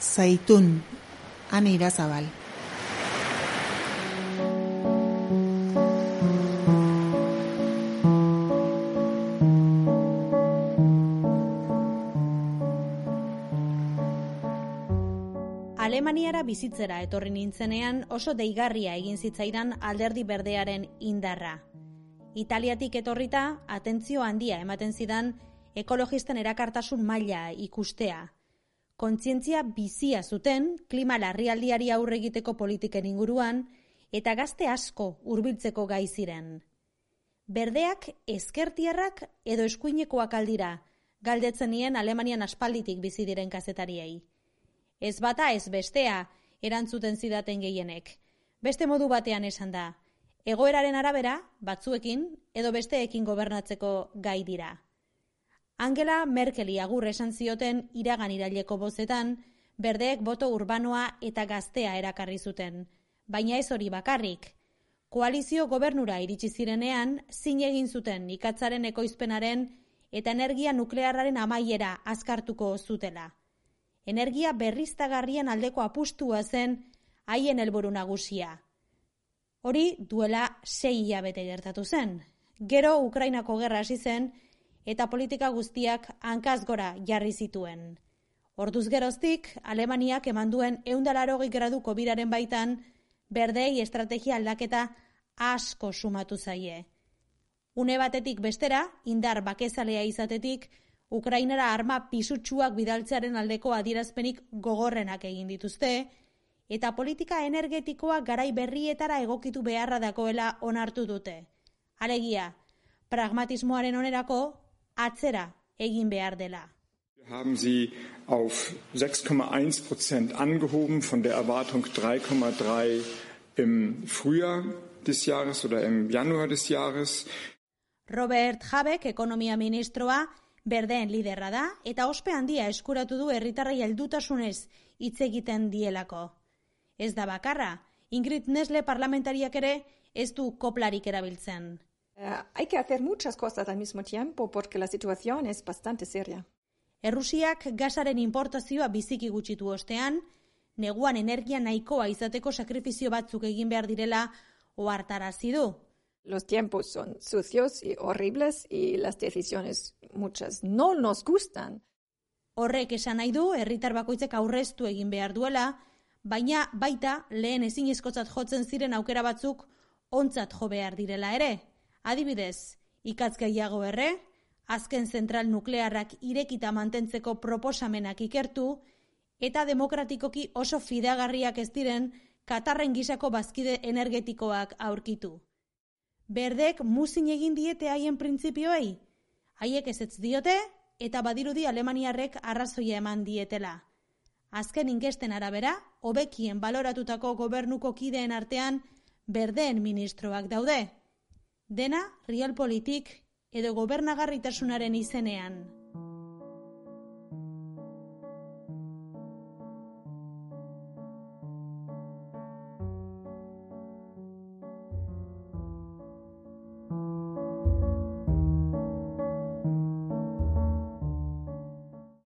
zaitun, ane irazabal. Alemaniara bizitzera etorri nintzenean oso deigarria egin zitzaidan alderdi berdearen indarra. Italiatik etorrita, atentzio handia ematen zidan ekologisten erakartasun maila ikustea. Kontzientzia bizia zuten klima larrialdiari aurre egiteko politiken inguruan eta gazte asko hurbiltzeko gai ziren. Berdeak ezkertiarrak edo eskuinekoak aldira, galdetzen nien Alemanian aspalditik bizi diren kazetariei ez bata ez bestea, erantzuten zidaten gehienek. Beste modu batean esan da, egoeraren arabera, batzuekin, edo besteekin gobernatzeko gai dira. Angela Merkeli agur esan zioten iragan iraileko bozetan, berdeek boto urbanoa eta gaztea erakarri zuten. Baina ez hori bakarrik. Koalizio gobernura iritsi zirenean, zin egin zuten ikatzaren ekoizpenaren eta energia nuklearraren amaiera azkartuko zutela energia berriztagarrien aldeko apustua zen haien helburu nagusia. Hori duela sei hilabete gertatu zen. Gero Ukrainako gerra hasi zen eta politika guztiak hankaz gora jarri zituen. Orduz geroztik, Alemaniak eman duen eundalaro graduko biraren baitan, berdei estrategia aldaketa asko sumatu zaie. Une batetik bestera, indar bakezalea izatetik, Ukrainara arma pisutsuak bidaltzearen aldeko adierazpenik gogorrenak egin dituzte, eta politika energetikoa garai berrietara egokitu beharra dakoela onartu dute. Alegia, pragmatismoaren onerako atzera egin behar dela. haben sie auf 6,1 Prozent angehoben, von der Erwartung 3,3 im Frühjahr des Jahres oder im Januar des Jahres. Robert Habeck, ekonomia ministroa, berdeen liderra da eta ospe handia eskuratu du herritarrei heldutasunez hitz egiten dielako. Ez da bakarra, Ingrid Nesle parlamentariak ere ez du koplarik erabiltzen. Uh, hay que hacer muchas cosas al mismo tiempo porque la situación es bastante seria. Errusiak gasaren importazioa biziki gutxitu ostean, neguan energia nahikoa izateko sakrifizio batzuk egin behar direla ohartarazi du. Los tiempos son sucios y horribles y las decisiones muchas no nos gustan. Horrek esan nahi du herritar bakoitzek aurreztu egin behar duela, baina baita lehen ezin jotzen ziren aukera batzuk ontzat jo behar direla ere. Adibidez, ikatz gehiago erre, azken zentral nuklearrak irekita mantentzeko proposamenak ikertu, eta demokratikoki oso fidagarriak ez diren Katarren gisako bazkide energetikoak aurkitu. Berdek muzin egin diete haien printzipioei. Haiek ez ez diote eta badirudi Alemaniarrek arrazoia eman dietela. Azken ingesten arabera, hobekien baloratutako gobernuko kideen artean berdeen ministroak daude. Dena, realpolitik edo gobernagarritasunaren izenean.